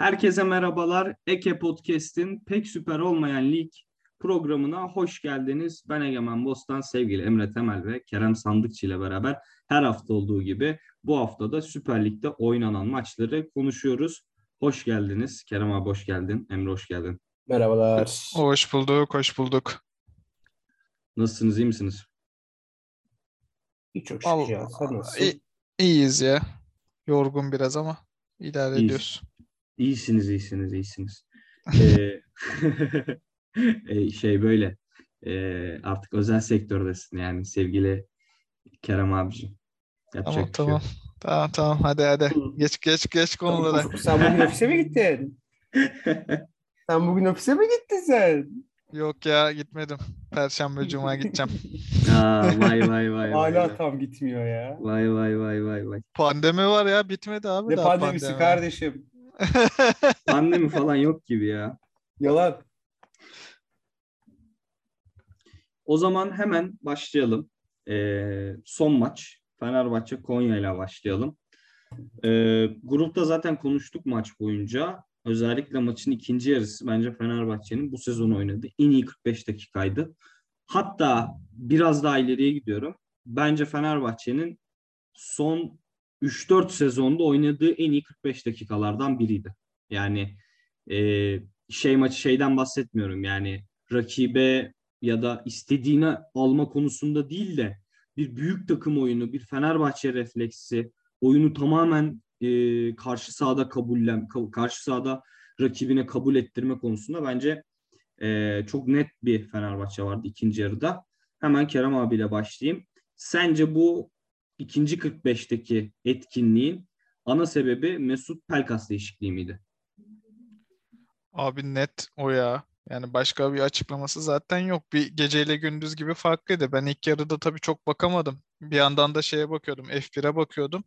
Herkese merhabalar. Eke Podcast'in pek süper olmayan lig programına hoş geldiniz. Ben Egemen Bostan, sevgili Emre Temel ve Kerem Sandıkçı ile beraber her hafta olduğu gibi bu hafta da Süper Lig'de oynanan maçları konuşuyoruz. Hoş geldiniz. Kerem abi hoş geldin. Emre hoş geldin. Merhabalar. Hoş bulduk, hoş bulduk. Nasılsınız, iyi misiniz? İyi çok şükür ya. Sen nasılsın? İyi, iyiyiz ya. Yorgun biraz ama idare İyiyiz. ediyoruz. İyisiniz, iyisiniz, iyisiniz. Ee, e, şey böyle e, artık özel sektördesin yani sevgili Kerem abicim. Yapacak Tamam şey tamam. Tamam tamam hadi hadi. Geç geç geç konulara. Sen bugün ofise mi gittin? Sen bugün ofise mi gittin sen? Yok ya gitmedim. Perşembe cuma gideceğim. Aa, vay vay vay. Hala vay. tam gitmiyor ya. Vay vay vay vay vay. Pandemi var ya bitmedi abi Ne daha pandemisi pandemi. kardeşim? Pandemi falan yok gibi ya. Yalan. O zaman hemen başlayalım. Ee, son maç Fenerbahçe Konya ile başlayalım. Ee, grupta zaten konuştuk maç boyunca. Özellikle maçın ikinci yarısı bence Fenerbahçe'nin bu sezon oynadığı en iyi 45 dakikaydı. Hatta biraz daha ileriye gidiyorum. Bence Fenerbahçe'nin son 3-4 sezonda oynadığı en iyi 45 dakikalardan biriydi. Yani e, şey maçı şeyden bahsetmiyorum. Yani rakibe ya da istediğini alma konusunda değil de bir büyük takım oyunu, bir Fenerbahçe refleksi, oyunu tamamen e, karşı sahada kabullen, ka- karşı sahada rakibine kabul ettirme konusunda bence e, çok net bir Fenerbahçe vardı ikinci yarıda. Hemen Kerem abiyle başlayayım. Sence bu ikinci 45'teki etkinliğin ana sebebi Mesut Pelkas değişikliği miydi? Abi net o ya. Yani başka bir açıklaması zaten yok. Bir geceyle gündüz gibi farklıydı. Ben ilk yarıda tabii çok bakamadım. Bir yandan da şeye bakıyordum. F1'e bakıyordum.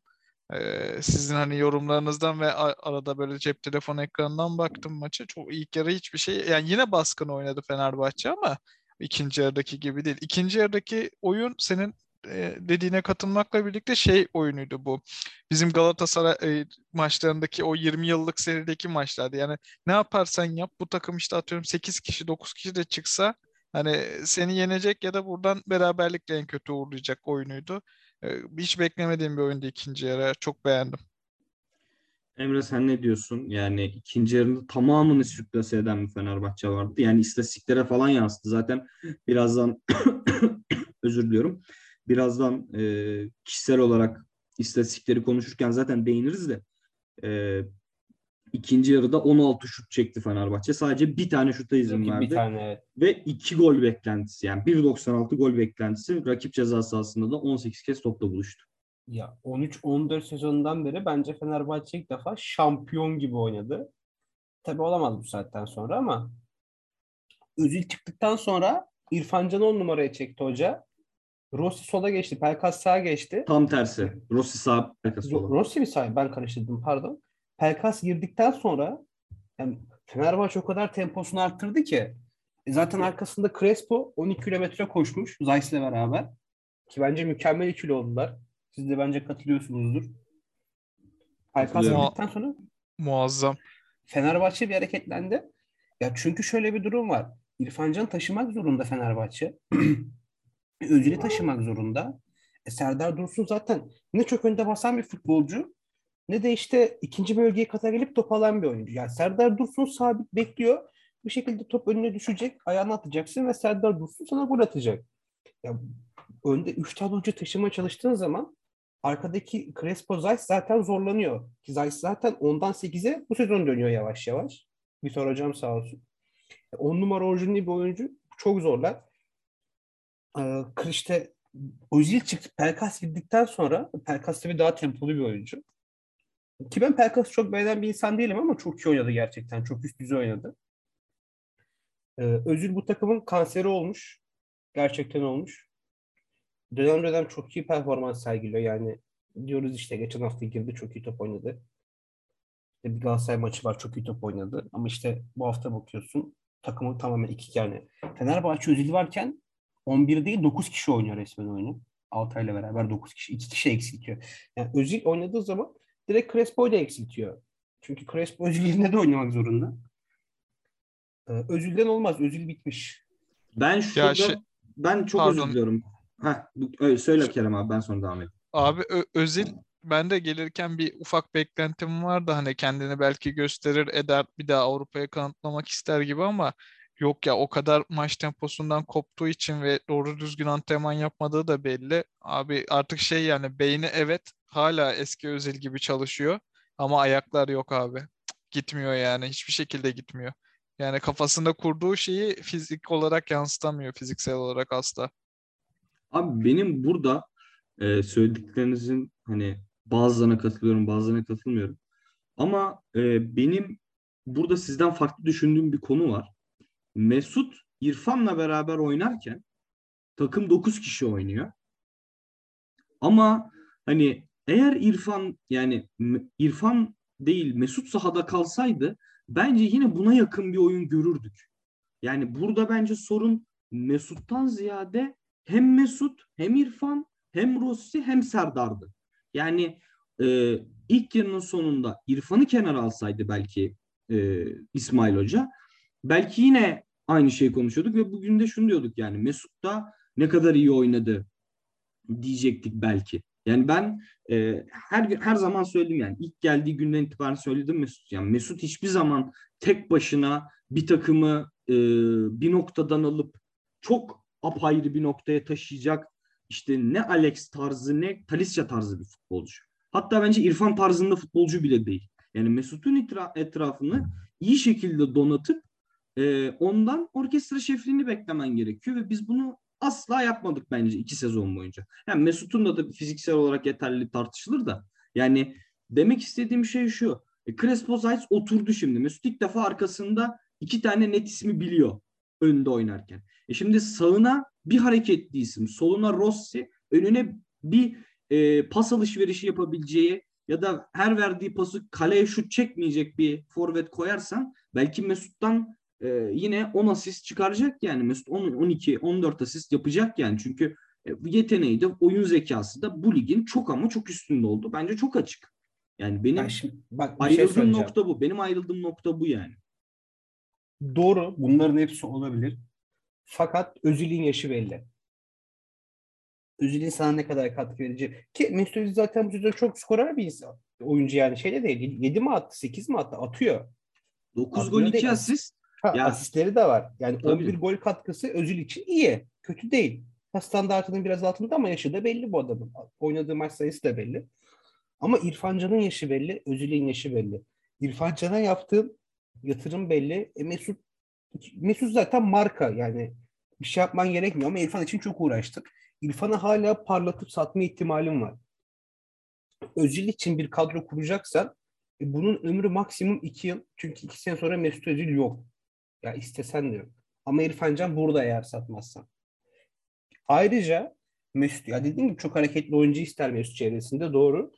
Ee, sizin hani yorumlarınızdan ve arada böyle cep telefonu ekranından baktım maça. Çok ilk yarı hiçbir şey yani yine baskın oynadı Fenerbahçe ama ikinci yarıdaki gibi değil. İkinci yarıdaki oyun senin e, dediğine katılmakla birlikte şey oyunuydu bu. Bizim Galatasaray e, maçlarındaki o 20 yıllık serideki maçlardı. Yani ne yaparsan yap bu takım işte atıyorum 8 kişi 9 kişi de çıksa hani seni yenecek ya da buradan beraberlikle en kötü uğurlayacak oyunuydu. Ee, Hiç beklemediğim bir oyundu ikinci yarı. Çok beğendim. Emre sen ne diyorsun? Yani ikinci yarında tamamını sürklase eden bir Fenerbahçe vardı. Yani istatistiklere falan yansıdı. Zaten birazdan özür diliyorum. Birazdan e, kişisel olarak istatistikleri konuşurken zaten değiniriz de e, ikinci yarıda 16 şut çekti Fenerbahçe. Sadece bir tane şuta izin Bir verdi. tane evet. Ve iki gol beklentisi yani 1.96 gol beklentisi rakip ceza sahasında da 18 kez topla buluştu. Ya 13-14 sezonundan beri bence Fenerbahçe ilk defa şampiyon gibi oynadı. Tabii olamaz bu saatten sonra ama Özil çıktıktan sonra İrfan Can 10 numaraya çekti hoca. Rossi sola geçti. Pelkas sağa geçti. Tam tersi. Rossi sağ Ro- sola. Rossi mi sahi? Ben karıştırdım pardon. Pelkas girdikten sonra yani Fenerbahçe o kadar temposunu arttırdı ki e zaten arkasında Crespo 12 kilometre koşmuş Zayt'le beraber. Ki bence mükemmel ikili oldular. Siz de bence katılıyorsunuzdur. Pelkas girdikten sonra Muazzam. Fenerbahçe bir hareketlendi. Ya çünkü şöyle bir durum var. İrfan Can'ı taşımak zorunda Fenerbahçe. Özil'i taşımak zorunda. E, Serdar Dursun zaten ne çok önde basan bir futbolcu ne de işte ikinci bölgeye kata gelip top alan bir oyuncu. Yani Serdar Dursun sabit bekliyor. Bir şekilde top önüne düşecek, ayağına atacaksın ve Serdar Dursun sana gol atacak. Ya önde 3 tane oyuncu taşımaya çalıştığın zaman arkadaki Crespo Zayt zaten zorlanıyor. Ki Zayt zaten ondan 8'e bu sezon dönüyor yavaş yavaş. Vitor hocam sağ olsun. 10 numara orijinli bir oyuncu çok zorlar. Ee, işte Özil çıktı. Pelkas girdikten sonra Pelkas tabii daha tempolu bir oyuncu. Ki ben Pelkas'ı çok beğenen bir insan değilim ama çok iyi oynadı gerçekten. Çok üst düzey oynadı. Ee, Özil bu takımın kanseri olmuş. Gerçekten olmuş. Dönem dönem çok iyi performans sergiliyor. Yani diyoruz işte geçen hafta girdi çok iyi top oynadı. İşte bir Galatasaray maçı var çok iyi top oynadı. Ama işte bu hafta bakıyorsun takımı tamamen iki yani. Fenerbahçe Özil varken 11 değil 9 kişi oynuyor resmen oyunu. Altay'la beraber 9 kişi. 2 kişi eksiltiyor. Yani Özil oynadığı zaman direkt Crespo'yu da eksiltiyor. Çünkü Crespo Özil yerine de oynamak zorunda. Ee, Özil'den olmaz. Özil bitmiş. Ben şurada şey- ben çok Pardon. özür diliyorum. Heh, öyle söyle Kerem abi ben sonra devam edeyim. Abi Ö- Özil ben de gelirken bir ufak beklentim vardı hani kendini belki gösterir eder bir daha Avrupa'ya kanıtlamak ister gibi ama yok ya o kadar maç temposundan koptuğu için ve doğru düzgün antrenman yapmadığı da belli. Abi artık şey yani beyni evet hala eski Özil gibi çalışıyor ama ayaklar yok abi. Gitmiyor yani hiçbir şekilde gitmiyor. Yani kafasında kurduğu şeyi fizik olarak yansıtamıyor fiziksel olarak asla. Abi benim burada e, söylediklerinizin hani bazılarına katılıyorum bazılarına katılmıyorum. Ama e, benim burada sizden farklı düşündüğüm bir konu var. Mesut İrfan'la beraber oynarken takım 9 kişi oynuyor. Ama hani eğer İrfan yani İrfan değil Mesut sahada kalsaydı bence yine buna yakın bir oyun görürdük. Yani burada bence sorun Mesut'tan ziyade hem Mesut hem İrfan hem Rossi hem Serdar'dı. Yani e, ilk yarının sonunda İrfan'ı kenara alsaydı belki e, İsmail Hoca belki yine aynı şeyi konuşuyorduk ve bugün de şunu diyorduk yani Mesut da ne kadar iyi oynadı diyecektik belki. Yani ben e, her her zaman söyledim yani ilk geldiği günden itibaren söyledim Mesut. Yani Mesut hiçbir zaman tek başına bir takımı e, bir noktadan alıp çok apayrı bir noktaya taşıyacak işte ne Alex tarzı ne Talisca tarzı bir futbolcu. Hatta bence İrfan tarzında futbolcu bile değil. Yani Mesut'un etra- etrafını iyi şekilde donatıp e, ondan orkestra şefliğini beklemen gerekiyor ve biz bunu asla yapmadık bence iki sezon boyunca. Yani Mesut'un da tabii fiziksel olarak yeterli tartışılır da yani demek istediğim şey şu. E, Crespo Zayt oturdu şimdi. Mesut ilk defa arkasında iki tane net ismi biliyor önde oynarken. E şimdi sağına bir hareketli isim, soluna Rossi, önüne bir e, pas alışverişi yapabileceği ya da her verdiği pası kaleye şut çekmeyecek bir forvet koyarsan belki Mesut'tan e, yine 10 asist çıkaracak yani. Mesut 10, 12, 14 asist yapacak yani. Çünkü e, yeteneği de oyun zekası da bu ligin çok ama çok üstünde oldu. Bence çok açık. Yani benim Ben şimdi, bak şey ayrıldığım söyleyeceğim. nokta bu. Benim ayrıldığım nokta bu yani. Doğru. Bunların hepsi olabilir. Fakat Özil'in yaşı belli. Özil'in sana ne kadar katkı verecek? Ki Mesut Özil zaten bu sezon çok skorer bir insan. Oyuncu yani şeyde değil. 7 mi attı? 8 mi attı? Atıyor. 9 Abi gol öyle 2 değil. asist. Ya- asistleri de var. Yani Tabii. 11 gol katkısı Özil için iyi. Kötü değil. Ha, standartının biraz altında ama yaşı da belli bu adamın. Oynadığı maç sayısı da belli. Ama İrfan Can'ın yaşı belli, Özil'in yaşı belli. İrfan Can'a yatırım belli. E Mesut Mesut zaten marka yani bir şey yapman gerekmiyor ama İrfan için çok uğraştık. İrfan'ı hala parlatıp satma ihtimalim var. Özil için bir kadro kuracaksan e, bunun ömrü maksimum 2 yıl. Çünkü 2 sene sonra Mesut Özil yok. Ya istesen de yok. Ama İrfan Can burada eğer satmazsan. Ayrıca Mesut ya dediğim gibi çok hareketli oyuncu ister Mesut çevresinde doğru.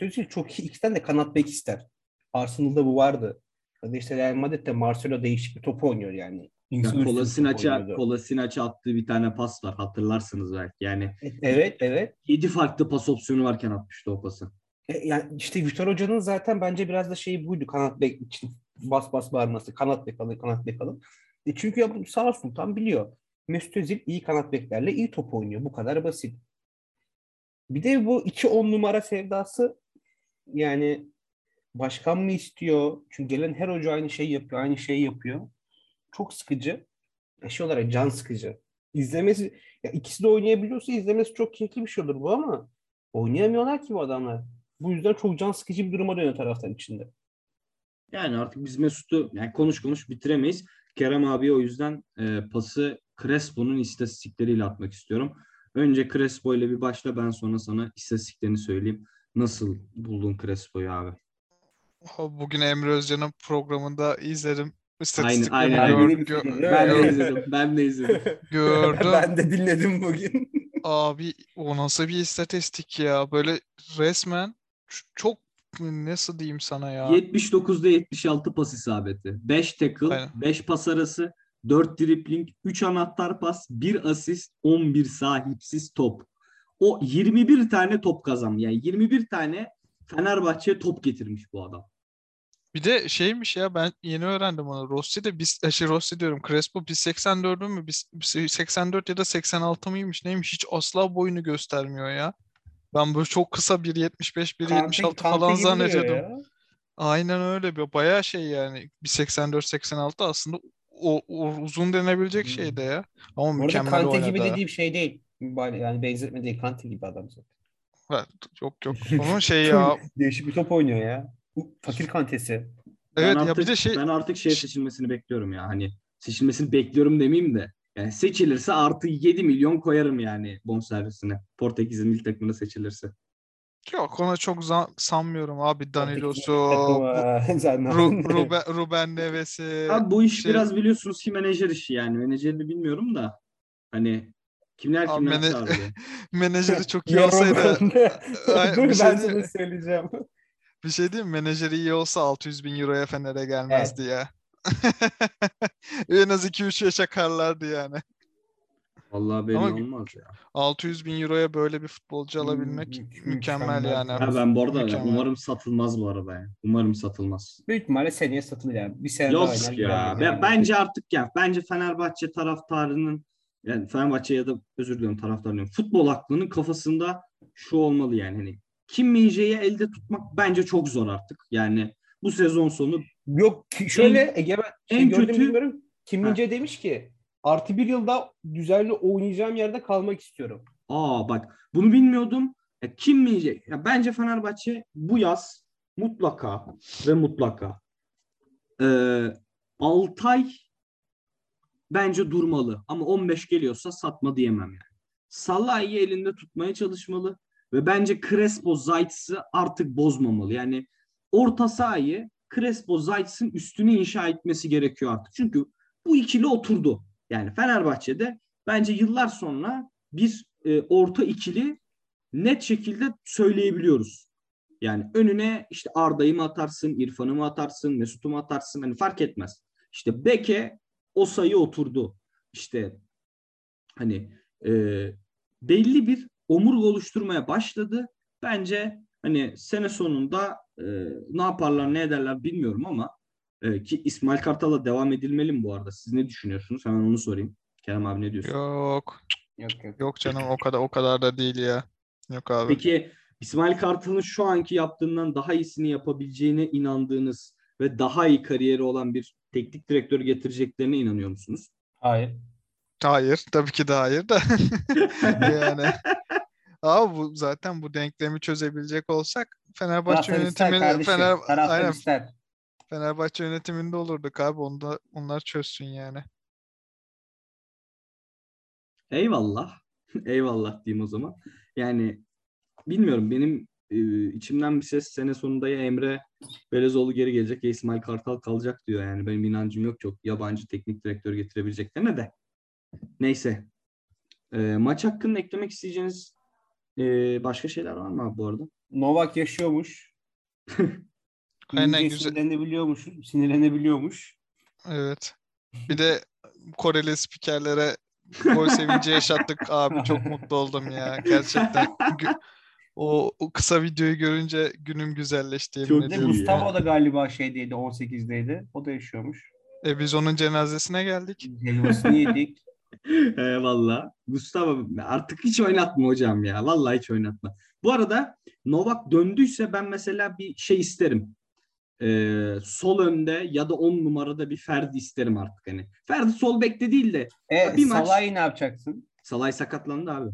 Özil çok iyi ikisinden de kanat bek ister. Arsenal'da bu vardı. Ya da işte Real Madrid'de Marcelo değişik bir top oynuyor yani. Ya İnsan üstü bir top Kolasinaç'a. Kolasinaç'a attığı bir tane pas var. Hatırlarsınız belki. Yani E- Evet evet. 7 farklı pas opsiyonu varken atmıştı o pası. E, yani işte Vitor Hoca'nın zaten bence biraz da şeyi buydu kanat bek için bas bas bağırması. Kanat bek alın, kanat bek alın. E çünkü ya bu Sağ Sultan biliyor. Mesut Özil iyi kanat beklerle iyi top oynuyor. Bu kadar basit. Bir de bu 2-10 numara sevdası yani başkan mı istiyor? Çünkü gelen her hoca aynı şeyi yapıyor, aynı şeyi yapıyor. Çok sıkıcı. Ya Şey olarak can sıkıcı. İzlemesi, ya ikisi de oynayabiliyorsa izlemesi çok keyifli bir şey olur bu ama oynayamıyorlar ki bu adamlar. Bu yüzden çok can sıkıcı bir duruma dönüyor taraftar içinde. Yani artık biz Mesut'u yani konuş konuş bitiremeyiz. Kerem abi o yüzden e, pası Crespo'nun istatistikleriyle atmak istiyorum. Önce Crespo ile bir başla ben sonra sana istatistiklerini söyleyeyim. Nasıl buldun Crespo'yu abi? Bugün Emre Özcan'ın programında izledim. İstatistiklerini aynen, gör- aynen. gö- Ben de gör- izledim. Ben de izledim. gördüm. ben de dinledim bugün. Abi o nasıl bir istatistik ya? Böyle resmen çok nasıl diyeyim sana ya? 79'da 76 pas isabeti. 5 tackle, Aynen. 5 pas arası, 4 dribling, 3 anahtar pas, 1 asist, 11 sahipsiz top. O 21 tane top kazandı. Yani 21 tane Fenerbahçe'ye top getirmiş bu adam. Bir de şeymiş ya ben yeni öğrendim onu. Rossi de biz şey Rossi diyorum. Crespo 1.84'ü mü? Biz 84 ya da 86 mıymış neymiş? Hiç asla boyunu göstermiyor ya. Ben böyle çok kısa 1.75 1.76 Kante- falan zannediyordum. ya. Aynen öyle bir bayağı şey yani 1.84-86 aslında o, o uzun denebilecek Hmm. şey de ya. Ama Bu arada mükemmel Kante oynadı. gibi dediğim şey değil. Yani benzetme değil. Kante gibi adam zaten. Ha, Yok yok. Onun şey ya. Değişik bir top oynuyor ya. Bu fakir kantesi. Ben Evet ya artık, bir de şey ben artık şey seçilmesini bekliyorum ya. Hani seçilmesini bekliyorum demeyeyim de. Yani seçilirse artı 7 milyon koyarım yani bonservisine. Portekiz'in milli takımına seçilirse. yok ona çok sanmıyorum abi Danilos'u, Ru- Ruben, Ruben Neves'i. Abi bu iş şey- biraz biliyorsunuz ki menajer işi yani. Menajerini bilmiyorum da. Hani kimler Abi kimler mene- çağırdı. menajeri çok iyi olsaydı Dur bir ben şey sana diyeyim- söyleyeceğim. bir şey diyeyim? Menajeri iyi olsa 600 bin euroya Fener'e gelmezdi ya. en az 2-3 yaşa karlardı yani. Vallahi belli Ama- olmaz ya. 600 bin euroya böyle bir futbolcu alabilmek Mü- mükemmel mükemmel. yani. Ha ben bu arada Mükemmel. umarım satılmaz bu arada yani. Umarım satılmaz. Büyük ihtimalle seneye satılır yani. Bir sene daha Yok oynar. ya. yani. bence artık ya. Bence Fenerbahçe taraftarının yani Fenerbahçe ya da özür diliyorum taraftar diyorum. Futbol aklının kafasında şu olmalı yani. Hani Kim Min-jae'yi elde tutmak bence çok zor artık. Yani bu sezon sonu Yok ki- şöyle Egemen şey en gördüm kötü- bilmiyorum. Kim demiş ki artı bir yılda düzenli oynayacağım yerde kalmak istiyorum. aa bak bunu bilmiyordum. Ya Kim Min-jae ya bence Fenerbahçe bu yaz mutlaka ve mutlaka e, Altay bence durmalı. Ama 15 geliyorsa satma diyemem yani. Salah'ı elinde tutmaya çalışmalı ve bence Crespo Zayt'sı artık bozmamalı. Yani orta sahayı Crespo Zayt'sın üstüne inşa etmesi gerekiyor artık. Çünkü bu ikili oturdu. Yani Fenerbahçe'de bence yıllar sonra bir e, orta ikili net şekilde söyleyebiliyoruz. Yani önüne işte Arda'yı mı atarsın, İrfan'ı mı atarsın, Mesut'u mu atarsın hani fark etmez. İşte Beke o sayı oturdu. İşte hani e, belli bir omurga oluşturmaya başladı. Bence hani sene sonunda e, ne yaparlar ne ederler bilmiyorum ama e, ki İsmail Kartal'la devam edilmeli mi bu arada? Siz ne düşünüyorsunuz? Hemen onu sorayım. Kerem abi ne diyorsun? Yok. Yok yok. Yok canım o kadar o kadar da değil ya. Yok abi. Peki İsmail Kartal'ın şu anki yaptığından daha iyisini yapabileceğine inandığınız ve daha iyi kariyeri olan bir teknik direktör getireceklerine inanıyor musunuz? Hayır. Hayır. Tabii ki de hayır da. yani. Abi bu zaten bu denklemi çözebilecek olsak Fenerbahçe Taraftar ister yönetimi kardeşim. Fener, aynen, ister. Fenerbahçe yönetiminde olurduk abi. Onu da onlar çözsün yani. Eyvallah. Eyvallah diyeyim o zaman. Yani bilmiyorum benim e, içimden bir ses sene sonunda ya Emre Belezoğlu geri gelecek ya İsmail Kartal kalacak diyor. Yani benim inancım yok çok yabancı teknik direktör getirebileceklerine de. Neyse. E, maç hakkında eklemek isteyeceğiniz e, başka şeyler var mı abi bu arada? Novak yaşıyormuş. Aynen, güzel. Sinirlenebiliyormuş. Sinirlenebiliyormuş. Evet. Bir de Koreli spikerlere gol sevinci yaşattık abi. Çok mutlu oldum ya. Gerçekten. O, o kısa videoyu görünce günüm güzelleşti Çok de Mustafa ya. da galiba şeydeydi 18'deydi. O da yaşıyormuş. E biz onun cenazesine geldik. Helvasını yedik. Eyvallah. Mustafa artık hiç oynatma hocam ya. Vallahi hiç oynatma. Bu arada Novak döndüyse ben mesela bir şey isterim. Ee, sol önde ya da 10 numarada bir Ferdi isterim artık hani. Ferdi sol bekte değil de E Bir maç- Salah'ı ne yapacaksın? Salay sakatlandı abi.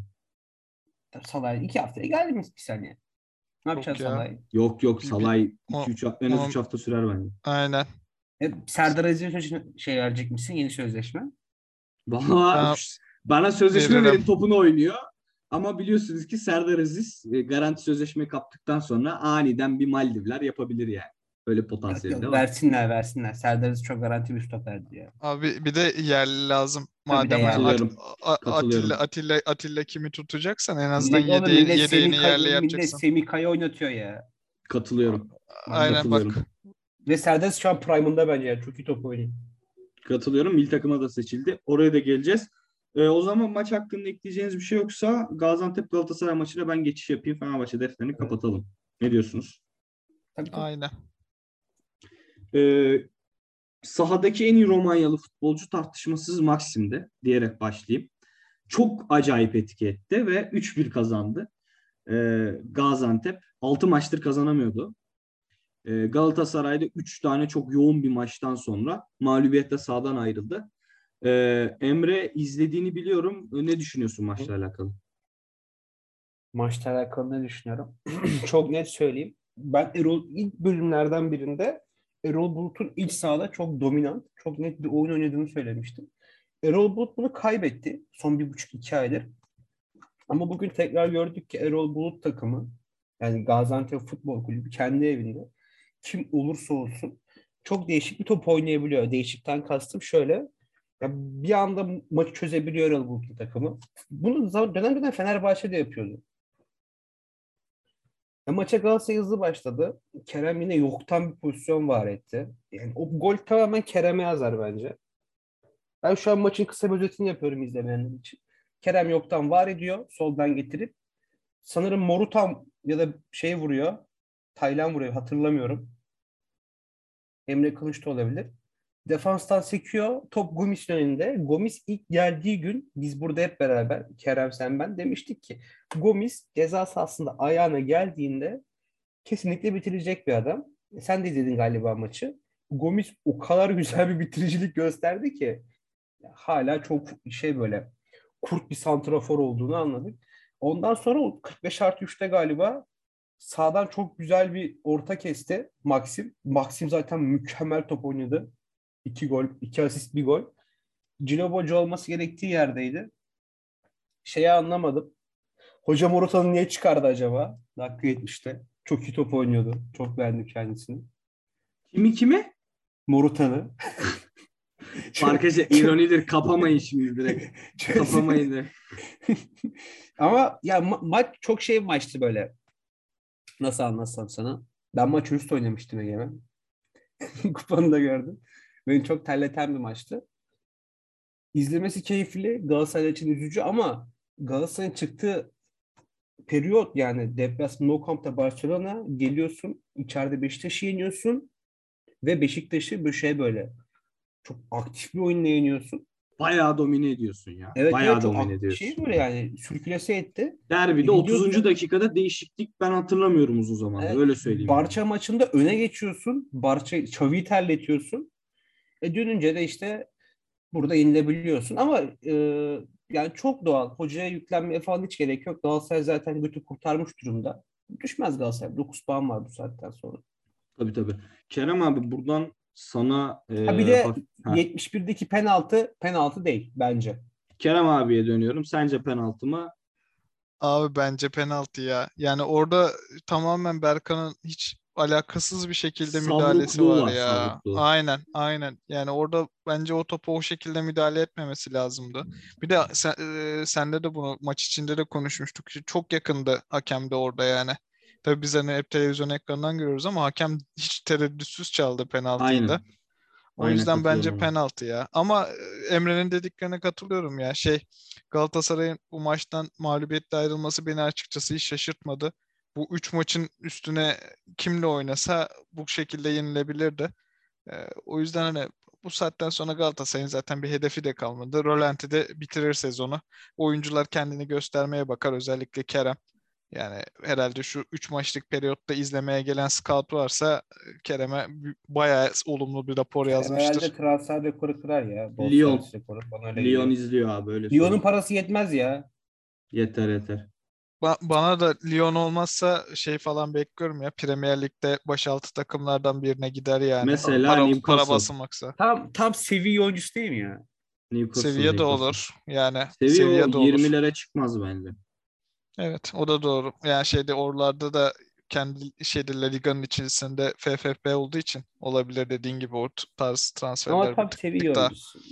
Salah iki haftaya geldi mi bir saniye? Ne yapacaksın ya. Salah'ı? Yok yok Bir- Salay o- 2 3 hafta en az o- 3 hafta sürer bence. Aynen. E, Serdar Aziz'e şey verecek misin? Yeni sözleşme. Valla bana sözleşme Veririm. verin topunu oynuyor. Ama biliyorsunuz ki Serdar Aziz e, garanti sözleşme kaptıktan sonra aniden bir Maldivler yapabilir yani. Öyle potansiyeli Yok, de yok, var. versinler versinler. Serdar Aziz çok garanti bir stoperdi ya. Abi bir de yerli lazım. De Madem. At- Katılıyorum. Atilla, Atilla, Atilla kimi tutacaksan en azından millet yedeğini Semih yerli yapacaksın. Semih Kaya oynatıyor ya. Katılıyorum. Aynen bak. Katılıyorum. Ve Serdar Aziz şu an prime'ında bence yani. Çok iyi top oynuyor. Katılıyorum. Milli takıma da seçildi. Oraya da geleceğiz. Ee, o zaman maç hakkında ekleyeceğiniz bir şey yoksa Gaziantep Galatasaray maçına ben geçiş yapayım. Fenerbahçe defterini kapatalım. Ne diyorsunuz? Tabii. Aynen. Ee, sahadaki en iyi Romanyalı futbolcu tartışmasız Maxim'di diyerek başlayayım. Çok acayip etki etti ve 3-1 kazandı. Ee, Gaziantep 6 maçtır kazanamıyordu. Ee, Galatasaray'da 3 tane çok yoğun bir maçtan sonra mağlubiyetle sahadan ayrıldı. Ee, Emre izlediğini biliyorum. Ne düşünüyorsun maçla alakalı? Maçla alakalı ne düşünüyorum? çok net söyleyeyim. Ben Erol ilk bölümlerden birinde Erol Bulut'un iç sahada çok dominant, çok net bir oyun oynadığını söylemiştim. Erol Bulut bunu kaybetti son bir buçuk iki aydır. Ama bugün tekrar gördük ki Erol Bulut takımı yani Gaziantep Futbol Kulübü kendi evinde kim olursa olsun çok değişik bir top oynayabiliyor. Değişikten kastım şöyle. Ya bir anda maçı çözebiliyor Bulut'un takımı. Bunu dönem dönem Fenerbahçe de yapıyordu. Ya maça Galatasaray hızlı başladı. Kerem yine yoktan bir pozisyon var etti. Yani o gol tamamen Kerem'e yazar bence. Ben şu an maçın kısa bir özetini yapıyorum izlemeyenler için. Kerem yoktan var ediyor. Soldan getirip sanırım Morutam ya da şey vuruyor. Taylan vuruyor. Hatırlamıyorum. Emre Kılıç da olabilir. Defanstan sekiyor. Top Gomis'in önünde. Gomis ilk geldiği gün biz burada hep beraber Kerem sen ben demiştik ki Gomis ceza sahasında ayağına geldiğinde kesinlikle bitirecek bir adam. E, sen de izledin galiba maçı. Gomis o kadar güzel bir bitiricilik gösterdi ki hala çok şey böyle kurt bir santrafor olduğunu anladık. Ondan sonra 45 artı 3'te galiba sağdan çok güzel bir orta kesti Maxim. Maxim zaten mükemmel top oynadı. İki gol, iki asist, bir gol. Cinobocu olması gerektiği yerdeydi. Şeyi anlamadım. Hoca Morutan'ı niye çıkardı acaba? Dakika 70'te. Çok iyi top oynuyordu. Çok beğendim kendisini. Kimi kimi? Morutan'ı. Arkadaşlar ironidir. Kapamayın şimdi direkt. Kapamayın direkt. Ama ya ma- maç çok şey maçtı böyle. Nasıl anlatsam sana? Ben maç üst oynamıştım Egemen. Kupanı da gördüm. Beni çok terleten bir maçtı. İzlemesi keyifli. Galatasaray için üzücü ama Galatasaray'ın çıktığı periyot yani deplasman No Camp'ta Barcelona geliyorsun. içeride Beşiktaş'ı yeniyorsun ve Beşiktaş'ı bir şey böyle çok aktif bir oyunla yeniyorsun. Bayağı domine ediyorsun ya. Evet, Bayağı evet, domine çok ediyorsun. Şey böyle yani sürklese etti. Derbide E, 30. gidiyorsun. dakikada değişiklik ben hatırlamıyorum uzun zamandır. Evet, Öyle söyleyeyim. Barça maçında öne geçiyorsun. Barça Xavi'yi terletiyorsun. E dönünce de işte burada yenilebiliyorsun. Ama e, yani çok doğal. Hocaya yüklenmeye falan hiç gerek yok. Galatasaray zaten götü kurtarmış durumda. Düşmez Galatasaray. 9 puan var bu saatten sonra. Tabii tabii. Kerem abi buradan sana e, Ha bir de haf- ha. 71'deki penaltı penaltı değil bence. Kerem abiye dönüyorum. Sence penaltı mı? Abi bence penaltı ya. Yani orada tamamen Berkan'ın hiç alakasız bir şekilde müdahalesi Savrukluğu var var, ya. savrukluğu. Aynen, aynen. Yani orada bence o topa o şekilde müdahale etmemesi lazımdı. Bir de sen, e, sende de bunu maç içinde de konuşmuştuk. Çok yakındı hakem de orada yani. Tabii biz hani hep televizyon ekranından görüyoruz ama hakem hiç tereddütsüz çaldı penaltıyı da. O Aynen yüzden bence penaltı ya. Ama e, Emre'nin dediklerine katılıyorum ya. Şey Galatasaray'ın bu maçtan mağlubiyetle ayrılması beni açıkçası hiç şaşırtmadı. Bu üç maçın üstüne kimle oynasa bu şekilde yenilebilirdi. E, o yüzden hani bu saatten sonra Galatasaray'ın zaten bir hedefi de kalmadı. Rolanti de bitirir sezonu. Oyuncular kendini göstermeye bakar. Özellikle Kerem. Yani herhalde şu 3 maçlık periyotta izlemeye gelen scout varsa e, Kerem'e bayağı olumlu bir rapor yazmıştır. Herhalde transfer rekoru kırar ya. Bol Lyon. rekoru. Bana öyle Lyon geliyor. izliyor abi öyle Lyon'un parası yetmez ya. Yeter yeter. Ba- bana da Lyon olmazsa şey falan bekliyorum ya. Premier Lig'de başaltı takımlardan birine gider yani. Mesela para, para Newcastle. basılmaksa. Tam tam seviye oyuncusu değil mi ya? Newcastle, Seviye de Newcastle. olur. Yani Seviye, seviye o de olur. 20'lere çıkmaz bence. Evet, o da doğru. Yani şeyde oralarda da kendi şeyde La Liga'nın içerisinde FFP olduğu için olabilir dediğin gibi o tarz transferler Ama seviye tık daha.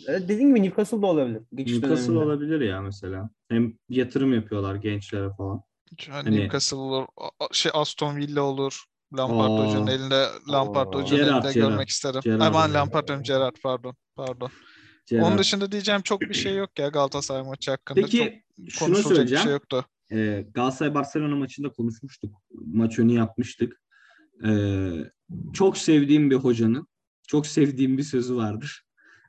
Dediğim gibi Newcastle da olabilir. Geçiş Newcastle döneminde. olabilir ya mesela. Hem yatırım yapıyorlar gençlere falan. Yani Hani- Newcastle olur, şey Aston Villa olur. Lampard Aa. Hoca'nın elinde Lampard Aa. Hoca'nın Gerrard, elinde Gerrard. görmek isterim. Gerrard Aman. Lampard diyorum Gerrard pardon. Pardon. Gerrard. Onun dışında diyeceğim çok bir şey yok ya Galatasaray maçı hakkında. Peki çok şunu konuşulacak bir söyleyeceğim. şey yoktu. Ee, Galatasaray Barcelona maçında konuşmuştuk. Maç önü yapmıştık. Ee, çok sevdiğim bir hocanın çok sevdiğim bir sözü vardır.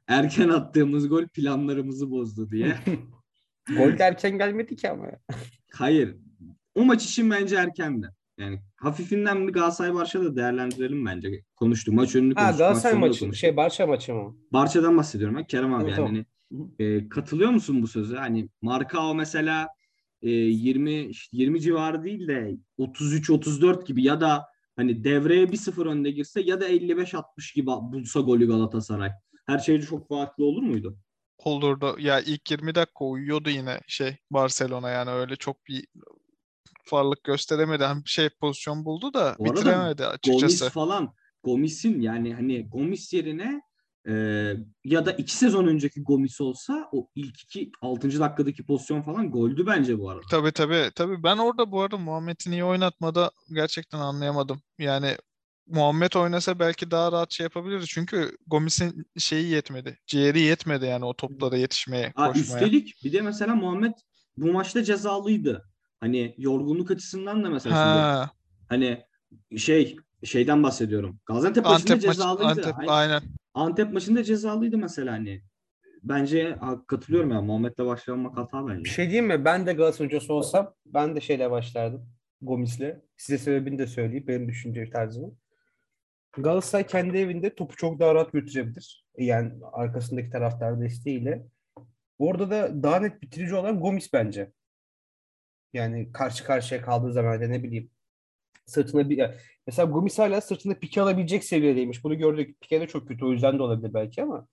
Erken attığımız gol planlarımızı bozdu diye. Gol de erken gelmedi ki ama. Hayır. O maç için bence erkendi. Yani hafifinden bir Galatasaray Barça da değerlendirelim bence. Konuştuk. Maç önünü Ha konuştuk. Galatasaray maç maçı, konuştuk. şey Barça maçı mı? Barça'dan bahsediyorum ben. Kerem abi Evet, yani. tamam. Hani, e, katılıyor musun bu söze? Hani Markao mesela e, 20 işte 20 civarı değil de 33 34 gibi ya da hani devreye 1-0 önde girse ya da 55-60 gibi bulsa golü Galatasaray. Her şey çok farklı olur muydu? Olurdu. Ya ilk 20 dakika uyuyordu yine şey Barcelona yani öyle çok bir farlık gösteremedi. Hem şey pozisyon buldu da Bu bitiremedi açıkçası. Gomis falan Gomis'in yani hani Gomis yerine e, ya da iki sezon önceki Gomis olsa o ilk iki 6. dakikadaki pozisyon falan goldü bence bu arada. Tabii tabii. Tabii ben orada bu arada Muhammed'i niye oynatmada gerçekten anlayamadım. Yani Muhammed oynasa belki daha rahat şey yapabilirdi. Çünkü Gomis'in şeyi yetmedi. Ciğeri yetmedi yani o toplara yetişmeye, Ha, koşmaya. üstelik bir de mesela Muhammed bu maçta cezalıydı. Hani yorgunluk açısından da mesela şimdi Ha, hani şey şeyden bahsediyorum. Gaziantep maçında Antep cezalıydı. Antep Aynen. aynen. Antep maçında cezalıydı mesela hani. Bence katılıyorum ya Muhammed'le başlamak hata Bir bence. şey diyeyim mi? Ben de Galatasaray hocası olsam ben de şeyle başlardım. Gomis'le. Size sebebini de söyleyeyim. Benim düşünce tarzımı. Galatasaray kendi evinde topu çok daha rahat götürebilir. Yani arkasındaki taraftar desteğiyle. Orada da daha net bitirici olan Gomis bence. Yani karşı karşıya kaldığı zaman da ne bileyim sırtına bir mesela Gomis hala sırtında pike alabilecek seviyedeymiş. Bunu gördük. Pike de çok kötü o yüzden de olabilir belki ama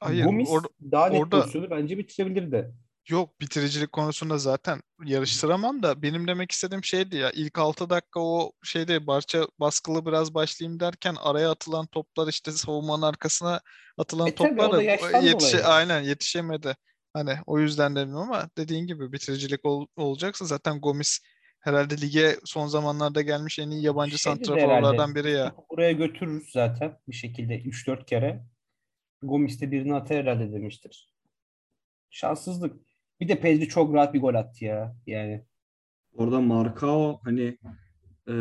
Hayır, Gomis or- daha net orada- pozisyonu bence bitirebilirdi. Yok bitiricilik konusunda zaten yarıştıramam da benim demek istediğim şeydi ya ilk 6 dakika o şeyde Barça baskılı biraz başlayayım derken araya atılan toplar işte savunmanın arkasına atılan E o da yaştan yetişe dolayı. aynen yetişemedi. Hani o yüzden dedim ama dediğin gibi bitiricilik ol- olacaksa zaten Gomis herhalde lige son zamanlarda gelmiş en iyi yabancı santraforlardan biri ya. buraya götürürüz zaten bir şekilde 3-4 kere. Gomis de birini atar herhalde demiştir. Şanssızlık. Bir de Pedri çok rahat bir gol attı ya. Yani Orada Marcao hani e,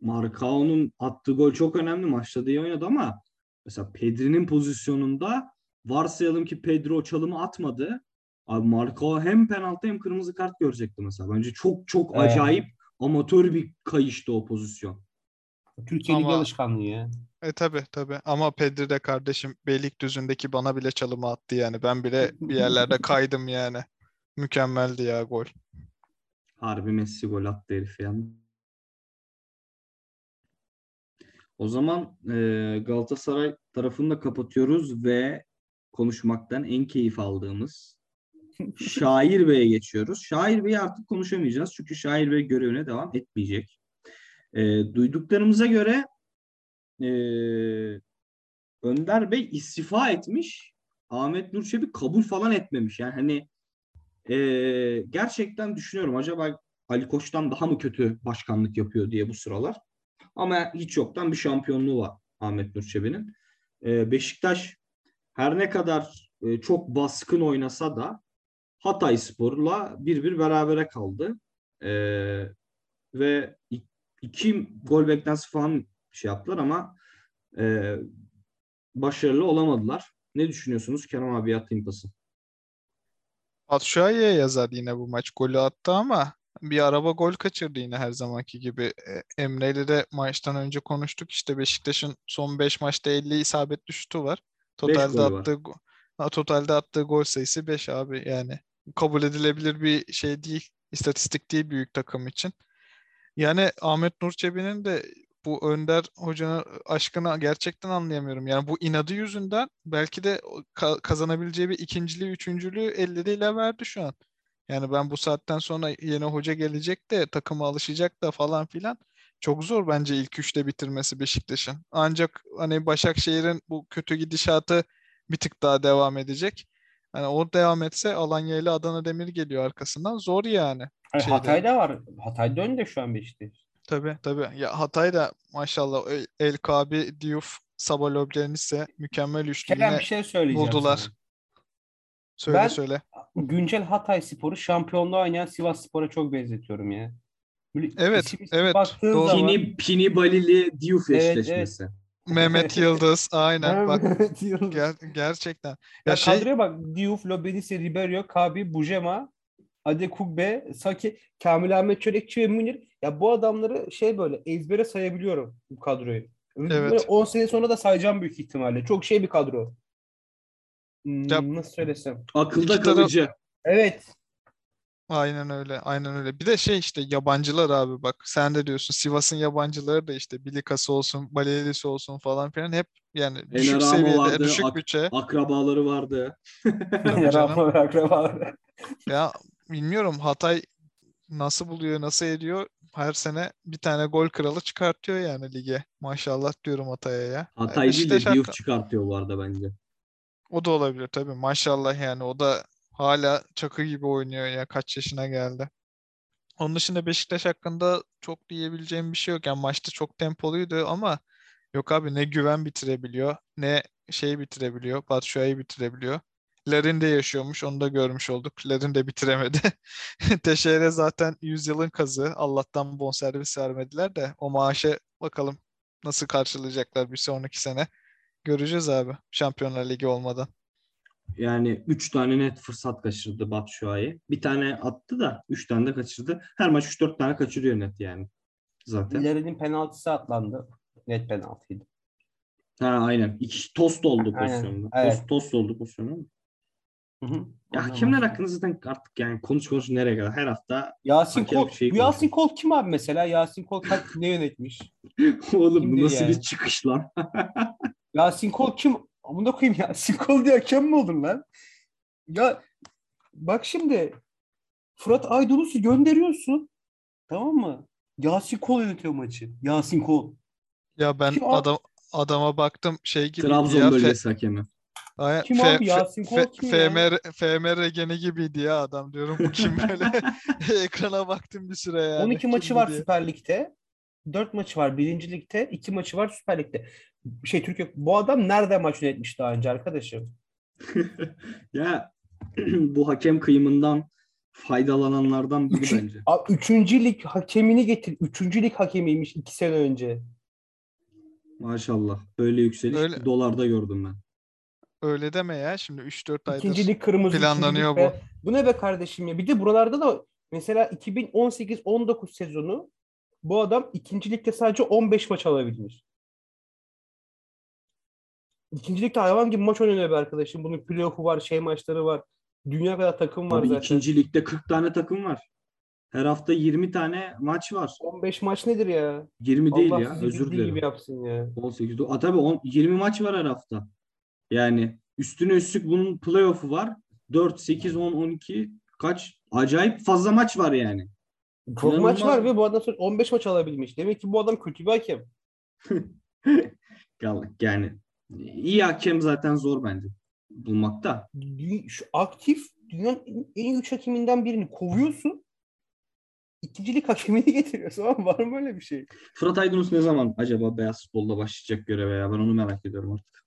Marcao'nun attığı gol çok önemli. Maçta da iyi oynadı ama mesela Pedri'nin pozisyonunda varsayalım ki Pedro o çalımı atmadı. Abi Marcao hem penaltı hem kırmızı kart görecekti mesela. Bence çok çok Evet. acayip amatör bir kayıştı o pozisyon. Türkiye Ama- alışkanlığı ya. E tabi tabi ama Pedri de kardeşim Beylikdüzü'ndeki bana bile çalımı attı yani. Ben bile bir yerlerde kaydım yani. Mükemmeldi ya gol. Harbi Messi gol attı herif yani. O zaman e, Galatasaray tarafını da kapatıyoruz ve konuşmaktan en keyif aldığımız Şair Bey'e geçiyoruz. Şair Bey'i artık konuşamayacağız çünkü Şair Bey görevine devam etmeyecek. E, duyduklarımıza göre e, Önder Bey istifa etmiş. Ahmet Nur Çebi kabul falan etmemiş. Yani hani e, gerçekten düşünüyorum acaba Ali Koç'tan daha mı kötü başkanlık yapıyor diye bu sıralar. Ama hiç yoktan bir şampiyonluğu var Ahmet Nur Çebi'nin. E, Beşiktaş her ne kadar e, çok baskın oynasa da Hatay Spor'la bir bir berabere kaldı. E, ve iki gol beklentisi falan şey yaptılar ama e, başarılı olamadılar. Ne düşünüyorsunuz? Kerem abi atayım pası. Batshuayi'ye yazar yine bu maç. Golü attı ama bir araba gol kaçırdı yine her zamanki gibi. E, Emre'yle de maçtan önce konuştuk. İşte Beşiktaş'ın son 5 maçta 50 isabetli şutu var. Totalde var. attığı ha, totalde attığı gol sayısı 5 abi yani. Kabul edilebilir bir şey değil. İstatistik değil büyük takım için. Yani Ahmet Nur Çebi'nin de bu Önder Hoca'nın aşkını gerçekten anlayamıyorum. Yani bu inadı yüzünden belki de kazanabileceği bir ikinciliği, üçüncülüğü elleriyle verdi şu an. Yani ben bu saatten sonra yeni hoca gelecek de takıma alışacak da falan filan. Çok zor bence ilk üçte bitirmesi Beşiktaş'ın. Ancak hani Başakşehir'in bu kötü gidişatı bir tık daha devam edecek. Hani o devam etse Alanya ile Adana Demir geliyor arkasından. Zor yani. Şeyde. Hatay'da var. Hatay'da önde şu an Beşiktaş. Tabii tabii. Ya Hatay da maşallah El, Kabi, Diouf, Sabaloblen ise mükemmel üçlü Kerem yine bir şey söyleyeceğim buldular. sana. Söyle Ben- söyle. Güncel Hatay Spor'u şampiyonluğa oynayan Sivas Spor'a çok benzetiyorum ya. Böyle Evet, evet, doğru. zaman Pini, Pini Balili Diouf Evet, eşleşmesi. Mehmet Yıldız aynen bak Mehmet Yıldız. ger- gerçekten. Ya, Ya şey kadroya bak. Diouf, Lobenice, Ribeiro, Kabi, Bujema, Adekugbe, Saki, Kamil Ahmet Çörekçi ve Münir. Ya bu adamları şey böyle ezbere sayabiliyorum bu kadroyu. Evet. Böyle 10 sene sonra da sayacağım büyük ihtimalle. Çok şey bir kadro. Hmm, Ya- nasıl söylesem? Akılda kalıcı. Evet. Aynen öyle, aynen öyle. Bir de şey işte yabancılar abi bak sen de diyorsun Sivas'ın yabancıları da işte Bilikası olsun, Balelisi olsun falan filan hep yani düşük Ramo seviyede, vardı, düşük Ak- bütçe. Akrabaları vardı. Canım. Rafa akrabaları. Ya bilmiyorum Hatay nasıl buluyor, nasıl ediyor. Her sene bir tane gol kralı çıkartıyor yani lige. Maşallah diyorum Hatay'a ya. Hatay değil de Diouf çıkartıyor bu arada bence. O da olabilir tabii. Maşallah yani o da hala çakı gibi oynuyor ya kaç yaşına geldi. Onun dışında Beşiktaş hakkında çok diyebileceğim bir şey yok. Yani maçta çok tempoluydu ama yok abi ne güven bitirebiliyor ne şey bitirebiliyor. Batshuayi bitirebiliyor. Larin de yaşıyormuş onu da görmüş olduk. Larin de bitiremedi. Teixeira zaten yüzyılın kazı. Allah'tan bonservis vermediler de o maaşı bakalım nasıl karşılayacaklar bir sonraki sene. Göreceğiz abi Şampiyonlar Ligi olmadan. Yani 3 tane net fırsat kaçırdı Batshuayi. Bir tane attı da 3 tane de kaçırdı. Her maç 3-4 tane kaçırıyor net yani. Zaten. İlerinin penaltısı atlandı. Net penaltıydı. Ha aynen. İki tost oldu Aynen, pozisyonda. evet. Tost, tost oldu pozisyonda. Hı hı. Ya hakemler hakkında zaten artık yani konuş konuş nereye kadar her hafta Yasin Kol. şey bu Yasin Kol kim abi mesela? Yasin Kol kaç ne yönetmiş? oğlum bu nasıl yani? bir çıkış lan? Yasin Kol kim? Amına koyayım Yasin Kol diye hakem mi olur lan? Ya bak şimdi Fırat Aydınus'u gönderiyorsun. Tamam mı? Yasin Kol yönetiyor maçı. Yasin Kol. Ya ben Kim adam adama baktım şey gibi Trabzon ya, bölgesi hakemi. Ay- Kim Fe- abi? Yasin Kol Fe- kim ya? FMR, FMR Regeni gibiydi ya adam diyorum bu kim böyle ekrana baktım bir süre yani 12 maçı var diye. Süper Lig'de. 4 maçı var Birinci Lig'de. 2 maçı var Süper Lig'de. Şey Türkiye bu adam nerede maç yönetmiş daha önce arkadaşım? ya bu hakem kıyımından faydalananlardan biri Üçü- bence. Abi, üçüncü lig hakemini getir. Üçüncü lig hakemiymiş iki sene önce. Maşallah. Böyle yükseliş Öyle. dolarda gördüm ben. Öyle deme ya şimdi 3-4 aydır İkinci lig kırmızı. planlanıyor üçüncü lig be- Bu ne be kardeşim ya? Bir de buralarda da mesela 2018-19 sezonu bu adam ikinci ligde sadece 15 maç alabilmiş. İkinci ligde hayvan gibi maç oynanıyor be arkadaşım. Bunun playoff'u var, şey maçları var. Dünya kadar takım var Abi zaten. ikinci ligde 40 tane takım var. Her hafta 20 tane maç var. 15 maç nedir ya? 20 değil Allah ya. sizi Özür dilerim. gibi yapsın ya. 18. A tabii on, 20 maç var her hafta. Yani üstüne üstlük bunun playoff'u var. 4, 8, 10, 12 kaç? Acayip fazla maç var yani. Çok İnanılmaz. maç var ve bu adam sonra 15 maç alabilmiş. Demek ki bu adam kötü bir hakem. Yani iyi hakem zaten zor bence bulmakta. Şu aktif dünyanın en- en iyi üç hakeminden birini kovuyorsun. İkincilik hakemini getiriyorsun. Ama var mı öyle bir şey? Fırat Aydınus ne zaman acaba beyaz futbolda başlayacak göreve ya? Ben onu merak ediyorum artık.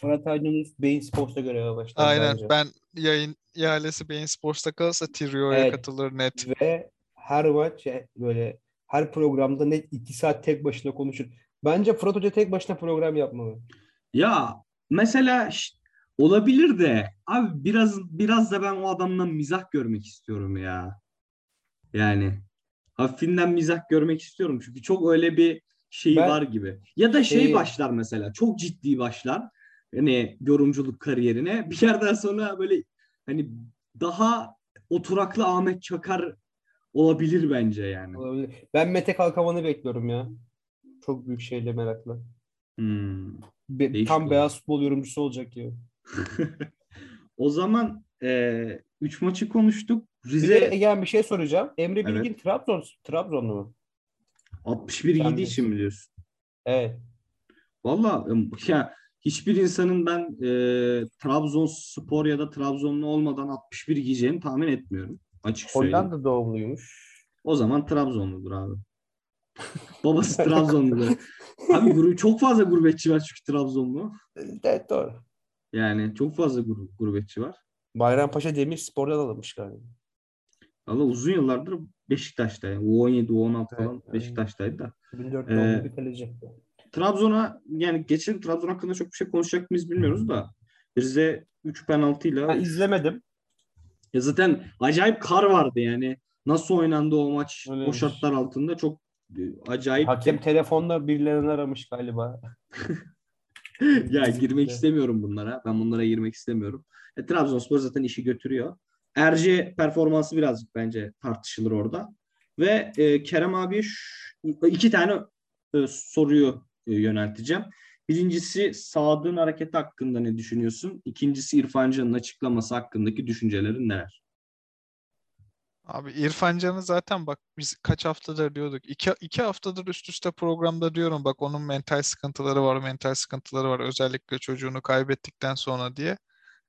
Fırat Aydınus Beyin Sports'ta göreve başladı Aynen bence. ben yayın ihalesi Bein Sports'ta kalırsa Tirio'ya Evet. katılır net. Ve her maç e, böyle her programda net iki saat tek başına konuşur. Bence Fırat Hoca tek başına program yapmalı. Ya mesela olabilir de abi biraz biraz da ben o adamdan mizah görmek istiyorum ya. Yani hafifinden mizah görmek istiyorum çünkü çok öyle bir şey Ben- var gibi. Ya da şey Şeyi- başlar mesela çok ciddi başlar. Hani yorumculuk kariyerine bir yerden sonra böyle hani daha oturaklı Ahmet Çakar olabilir bence yani. Olabilir. Ben Mete Kalkavan'ı bekliyorum ya. Çok büyük şeyle merakla. Hmm. Be- Değişik tam olur. beyaz futbol yorumcusu olacak diyor. O zaman 3 maçı konuştuk. Bir Rize de Egemen bir şey soracağım. Emre Evet. Bilgin Trabzon, Trabzonlu mu? 61 Sen yediği için bilirsin. biliyorsun. Evet. Valla ya hiçbir insanın ben e, Trabzonspor ya da Trabzonlu olmadan 61 giyeceğini tahmin etmiyorum. Açık söyleyeyim. Hollanda doğumluymuş. O zaman Trabzonludur abi. Babası Trabzonludur. Abi çok fazla gurbetçi var çünkü Trabzonlu. Evet doğru. Yani çok fazla gur- gurbetçi var. Bayrampaşa Demirspor'dan alınmış galiba. Valla uzun yıllardır Beşiktaş'ta. Yani. U17, U16 falan Evet, evet. Beşiktaş'taydı da. 2004 Ee, bir kaleci. Trabzon'a yani geçen Trabzon hakkında çok bir şey konuşacak mıyız bilmiyoruz da Rize 3 penaltıyla Ben izlemedim. ya zaten acayip kar vardı yani. Nasıl oynandı o maç o Öyleymiş. şartlar altında çok acayip. Hakem telefonla birilerini aramış galiba. ya girmek istemiyorum bunlara. Ben bunlara girmek istemiyorum. E, Trabzonspor zaten işi götürüyor. Erce performansı birazcık bence tartışılır orada. Ve e, Kerem şu- iki tane e, soruyu e, yönelteceğim. Birincisi Sadık'ın hareketi hakkında ne düşünüyorsun? İkincisi İrfan Can'ın açıklaması hakkındaki düşüncelerin neler? Abi İrfan Can'ı zaten bak biz kaç haftadır diyorduk. İki, iki haftadır üst üste programda diyorum bak onun mental sıkıntıları var, mental sıkıntıları var. Özellikle çocuğunu kaybettikten sonra diye.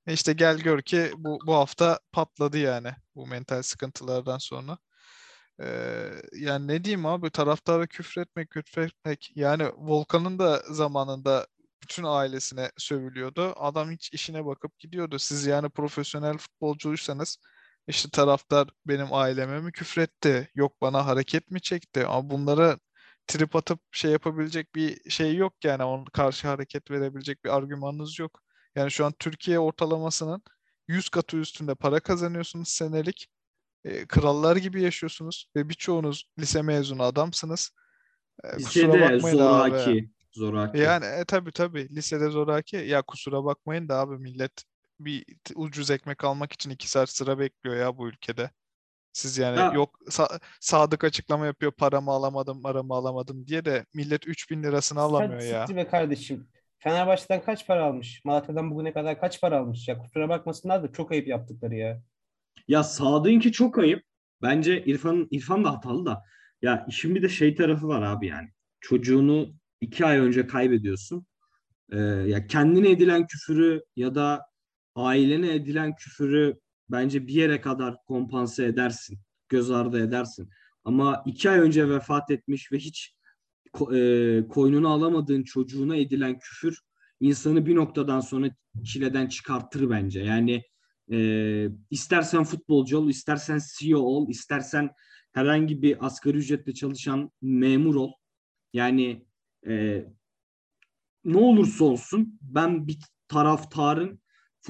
E işte gel gör ki bu, bu hafta patladı yani bu mental sıkıntılardan sonra. Ee, yani ne diyeyim abi taraftara küfretmek, küfretmek. Yani Volkan'ın da zamanında bütün ailesine sövülüyordu. Adam hiç işine bakıp gidiyordu. Siz yani profesyonel futbolcuysanız işte taraftar benim aileme mi küfretti? Yok bana hareket mi çekti? Ama bunlara trip atıp şey yapabilecek bir şey yok yani. Onun karşı hareket verebilecek bir argümanınız yok. Yani şu an Türkiye ortalamasının 100 katı üstünde para kazanıyorsunuz senelik. E, krallar gibi yaşıyorsunuz ve birçoğunuz lise mezunu adamsınız. E, kusura Lisede bakmayın abi. zoraki. Zoraki. Yani e, tabii tabii lisede zoraki. Ya kusura bakmayın da abi millet bir ucuz ekmek almak için iki saat sıra bekliyor ya bu ülkede. Siz yani Ya- yok Sa- Sadık açıklama yapıyor paramı alamadım paramı alamadım diye de millet 3000 lirasını alamıyor Sen ya. be kardeşim. Fenerbahçe'den kaç para almış? Malatya'dan bugüne kadar kaç para almış? Ya kusura bakmasınlar da çok ayıp yaptıkları ya. Ya Sadık'ınki çok ayıp. Bence İrfan İrfan da hatalı da. Ya işin bir de şey tarafı var abi yani. Çocuğunu iki ay önce kaybediyorsun. Ee, ya kendine edilen küfürü ya da ailene edilen küfürü bence bir yere kadar kompanse edersin. Göz ardı edersin. Ama iki ay önce vefat etmiş ve hiç e, koynunu alamadığın çocuğuna edilen küfür insanı bir noktadan sonra çileden çıkartır bence. Yani e, istersen futbolcu ol, istersen CEO ol, istersen herhangi bir asgari ücretle çalışan memur ol. Yani e, ne olursa olsun ben bir taraftarın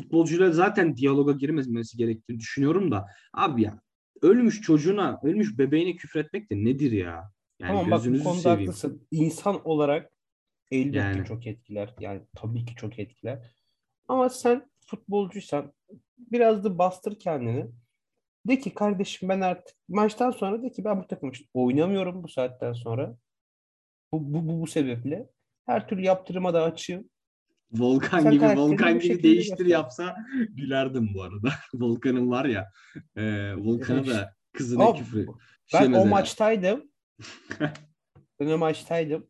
futbolcuyla zaten diyaloga girmemesi gerektiğini düşünüyorum da abi ya ölmüş çocuğuna, ölmüş bebeğine küfretmek de nedir ya? Yani Tamam bak bu gözünüzü konuda seveyim. haklısın. İnsan olarak elbette Yani. çok etkiler. Yani tabii ki çok etkiler. Ama sen futbolcuysan biraz da bastır kendini. De ki kardeşim ben artık maçtan sonra de ki ben bu takım için oynamıyorum bu saatten sonra. Bu, bu, bu, bu sebeple. Her türlü yaptırıma da açığım. Volkan Sen gibi Volkan gibi değiştir göster. yapsa gülerdim bu arada. Volkan'ın var ya e, Volkan'a da kızına Ama küfür. Ben Şey o maçtaydım. ben o maçtaydım.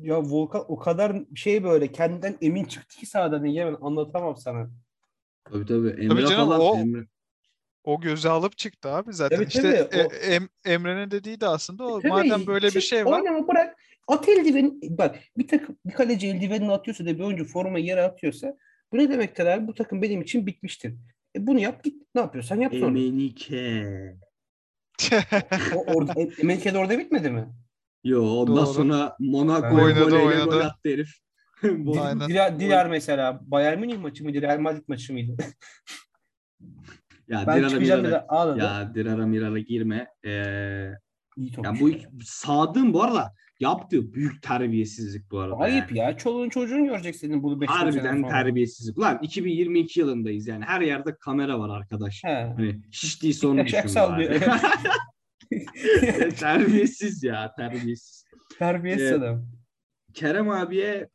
Ya Volkan o kadar şey böyle kendinden emin çıktı ki sahadan Yemen anlatamam sana. Tabii tabii. Emre canım, falan. o- Emre. O göze alıp çıktı abi zaten. Tabii, işte tabii, o- e- Em- Emre'nin dediği de aslında o. Tabii, Madem böyle bir şey var. Oynama bırak. At eldiveni. Bak bir takım bir kaleci eldivenini atıyorsa da bir oyuncu formayı yere atıyorsa bu ne demektir abi? Bu takım benim için bitmiştir. E bunu yap git. Ne yapıyorsan yap sonra. Emenike. O, orada, e, Melike'de orada bitmedi mi? Yo ondan Doğru. sonra Monaco Oynadı, gol attı herif. Diler, Diler mesela Bayern Münih maçı mıydı? Real Madrid maçı mıydı? ya ben Dirara çıkacağım Mirara. ağladı. Ya Dirara Mirara girme. Ee, İyi ya bu Sadık'ın bu arada yaptığı büyük terbiyesizlik bu arada. Ayıp yani. ya. Çoluğun çocuğun görecek senin bunu 5 sene Harbiden terbiyesizlik. Ulan 2022 yılındayız yani. Her yerde kamera var arkadaş. He. Hani hiç değilse onu Beşiktaş düşün sallıyor. bari. terbiyesiz ya terbiyesiz. Terbiyesiz Evet. adam. Kerem abiye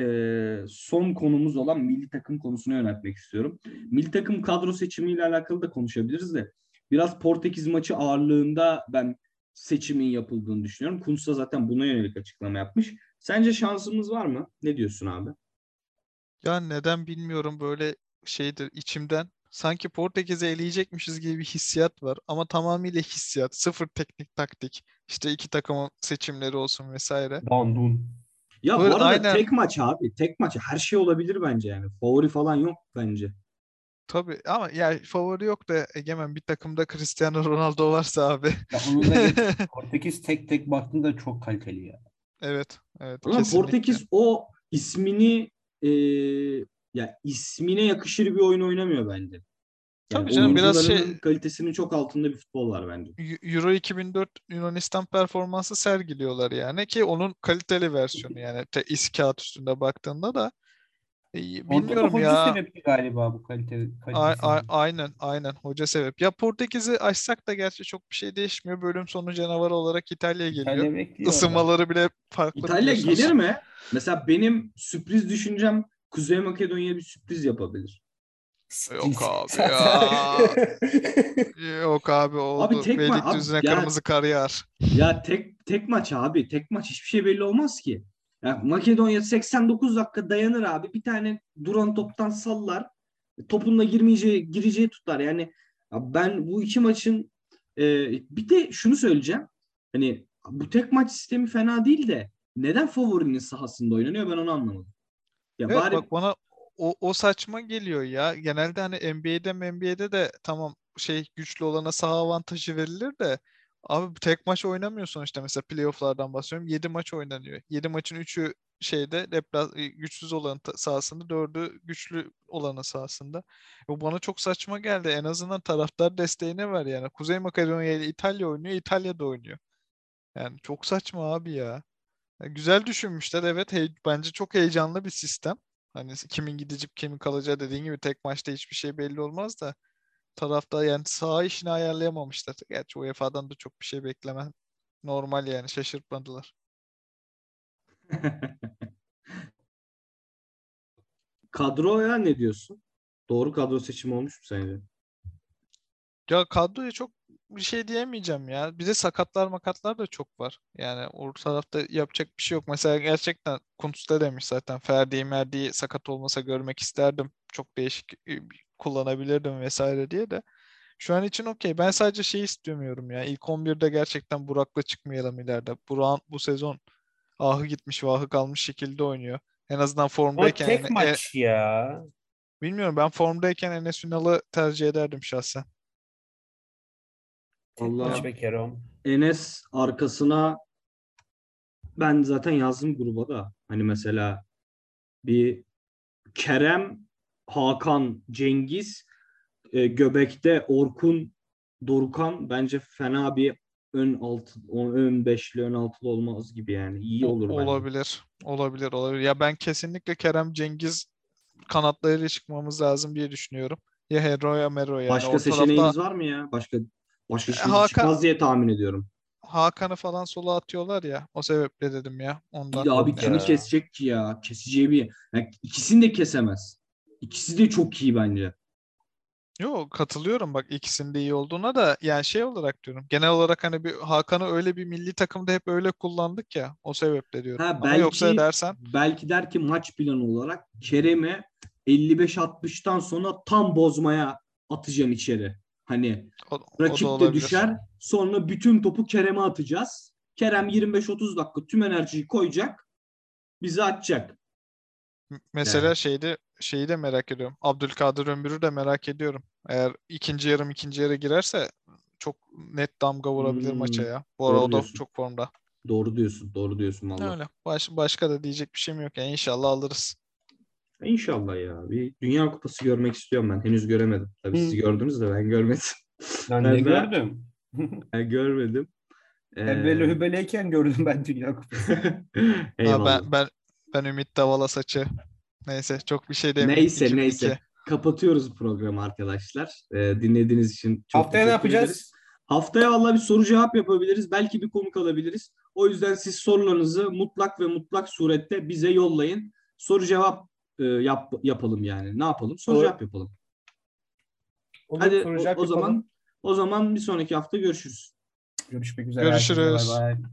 e, son konumuz olan milli takım konusunu yöneltmek istiyorum. Milli takım kadro seçimiyle alakalı da konuşabiliriz de biraz Portekiz maçı ağırlığında ben seçimin yapıldığını düşünüyorum. Kuntz da zaten buna yönelik açıklama yapmış. Sence şansımız var mı? Ne diyorsun abi? Ya neden bilmiyorum böyle şeydir içimden. Sanki Portekiz'i eleyecekmişiz gibi bir hissiyat var. Ama tamamıyla hissiyat. Sıfır teknik taktik. İşte iki takımın seçimleri olsun vesaire. Dandun. Ya Böyle bu arada aynen. tek maç abi. Tek maç. Her şey olabilir bence yani. Favori falan yok bence. Tabii ama ya favori yok da Egemen bir takımda Cristiano Ronaldo varsa abi. Ya da. Portekiz tek tek baktığında çok kaliteli ya. Evet. Evet. Ama kesinlikle. Portekiz o ismini e, ya ismine yakışır bir oyun oynamıyor bence. Yani Tabii canım, biraz şey- kalitesinin çok altında bir futbol var bence. Eu- Euro 2004 Yunanistan performansı sergiliyorlar yani ki onun kaliteli versiyonu yani te is kağıt üstünde baktığında da e, bilmiyorum hoca ya. sebepli galiba bu kalite, A- aynen aynen hoca sebep. Ya Portekiz'i açsak da gerçi çok bir şey değişmiyor. Bölüm sonu canavarı olarak İtalya geliyor. İtalya. Isınmaları bile farklı İtalya gelir mi? Mesela benim sürpriz düşüncem Kuzey Makedonya bir sürpriz yapabilir. Yok abi ya. Yok abi oldu. tek ma- abi Beylikdüzü'ne ya- kırmızı kar yağar. Ya tek tek maç abi. Tek maç hiçbir şey belli olmaz ki. Ya Makedonya 89 dakika dayanır abi. Bir tane duran toptan sallar. Topunla girmeyeceği, gireceği tutar. Yani ya ben bu iki maçın e, bir de şunu söyleyeceğim. Hani bu tek maç sistemi fena değil de neden favorinin sahasında oynanıyor ben onu anlamadım. Ya Evet bari bak bana o, o saçma geliyor ya. Genelde hani NBA'de NBA'de de tamam şey güçlü olana saha avantajı verilir de abi tek maç oynamıyor sonuçta mesela playoff'lardan bahsediyorum. 7 maç oynanıyor. 7 maçın 3'ü şeyde deplas e, güçsüz olan sahasında, 4'ü güçlü olanın sahasında. Bu bana çok saçma geldi. En azından taraftar desteğine ver yani. Kuzey Makedonya ile İtalya oynuyor, İtalya da oynuyor. Yani çok saçma abi ya. Ya Güzel düşünmüşler. Evet hey- bence çok heyecanlı bir sistem. Hani kimin gidecek kimin kalacağı dediğin gibi tek maçta hiçbir şey belli olmaz da tarafta yani saha işini ayarlayamamışlar. Gerçi UEFA'dan da çok bir şey bekleme normal yani şaşırtmadılar. kadroya ne diyorsun? Doğru kadro seçimi olmuş mu sence? Ya kadroya çok bir şey diyemeyeceğim ya. Bir de sakatlar makatlar da çok var. Yani o tarafta yapacak bir şey yok. Mesela gerçekten Kuntz da demiş zaten Ferdi'yi Merdi'yi sakat olmasa görmek isterdim. Çok değişik e, kullanabilirdim vesaire diye de. Şu an için okey. Ben sadece şey istemiyorum ya. İlk 11'de gerçekten Burak'la çıkmayalım ileride. Burak bu sezon ahı gitmiş vahı kalmış şekilde oynuyor. En azından formdayken tek yani- e, maç ya. bilmiyorum ben formdayken Enes Ünal'ı tercih ederdim şahsen. Maç be Kerem. Enes arkasına ben zaten yazdım gruba da. Hani mesela bir Kerem, Hakan, Cengiz, e, Göbek'te Orkun, Dorukan bence fena bir ön altı, ön beşli, ön altılı olmaz gibi yani. İyi O- olur bence. Olabilir. Olabilir, olabilir. Ya ben kesinlikle Kerem Cengiz kanatlarıyla çıkmamız lazım diye düşünüyorum. Ya Hero ya Mero yani. Başka seçeneğimiz tarafta var mı ya? Başka başka E, şey Hakan- çıkmaz diye tahmin ediyorum. Hakan'ı falan sola atıyorlar ya. O sebeple dedim ya. Ondan. Bir de abi kimi ya. kesecek ki ya? Keseceği bir yani ikisini de kesemez. İkisi de çok iyi bence. Yok katılıyorum bak ikisinin de iyi olduğuna da yani şey olarak diyorum. Genel olarak hani bir Hakan'ı öyle bir milli takımda hep öyle kullandık ya. O sebeple diyorum. Ha, Ama belki yoksa dersen belki der ki maç planı olarak Kerem'i 55-60'tan sonra tam bozmaya atacağım içeri. Hani o, o da rakip de olabilir. düşer. Sonra bütün topu Kerem'e atacağız. Kerem 25-30 dakika tüm enerjiyi koyacak. Bizi atacak. Mesela Yani. şeyde şeyi de merak ediyorum. Abdülkadir Ömür'ü de merak ediyorum. Eğer ikinci yarım ikinci yere girerse çok net damga vurabilir Hmm, maça ya. Bu ara doğru o da çok formda. Doğru diyorsun. Doğru diyorsun vallahi. Öyle. Baş, başka da diyecek bir şeyim yok. Yani inşallah alırız. İnşallah ya. Bir Dünya Kupası görmek istiyorum ben. Henüz göremedim. Tabii Hı. siz gördünüz de ben görmedim. Ben Ben de gördüm. Ben görmedim. Ee, Ebele hübeleyken gördüm ben Dünya Kupası. Ben ben ben Ümit Davala saçı. Neyse çok bir şey demeyeyim. Neyse 2002. neyse. Kapatıyoruz programı arkadaşlar. Ee, dinlediğiniz için çok Haftaya ne teşekkür ederiz. yapacağız? Haftaya valla bir soru cevap yapabiliriz. Belki bir konuk alabiliriz. O yüzden siz sorularınızı mutlak ve mutlak surette bize yollayın. Soru cevap e, yap, yapalım yani. Ne yapalım? Soru cevap yapalım. Olur, Hadi o, o zaman o zaman bir sonraki hafta görüşürüz. Görüşmek üzere. Görüşürüz. Bay bay.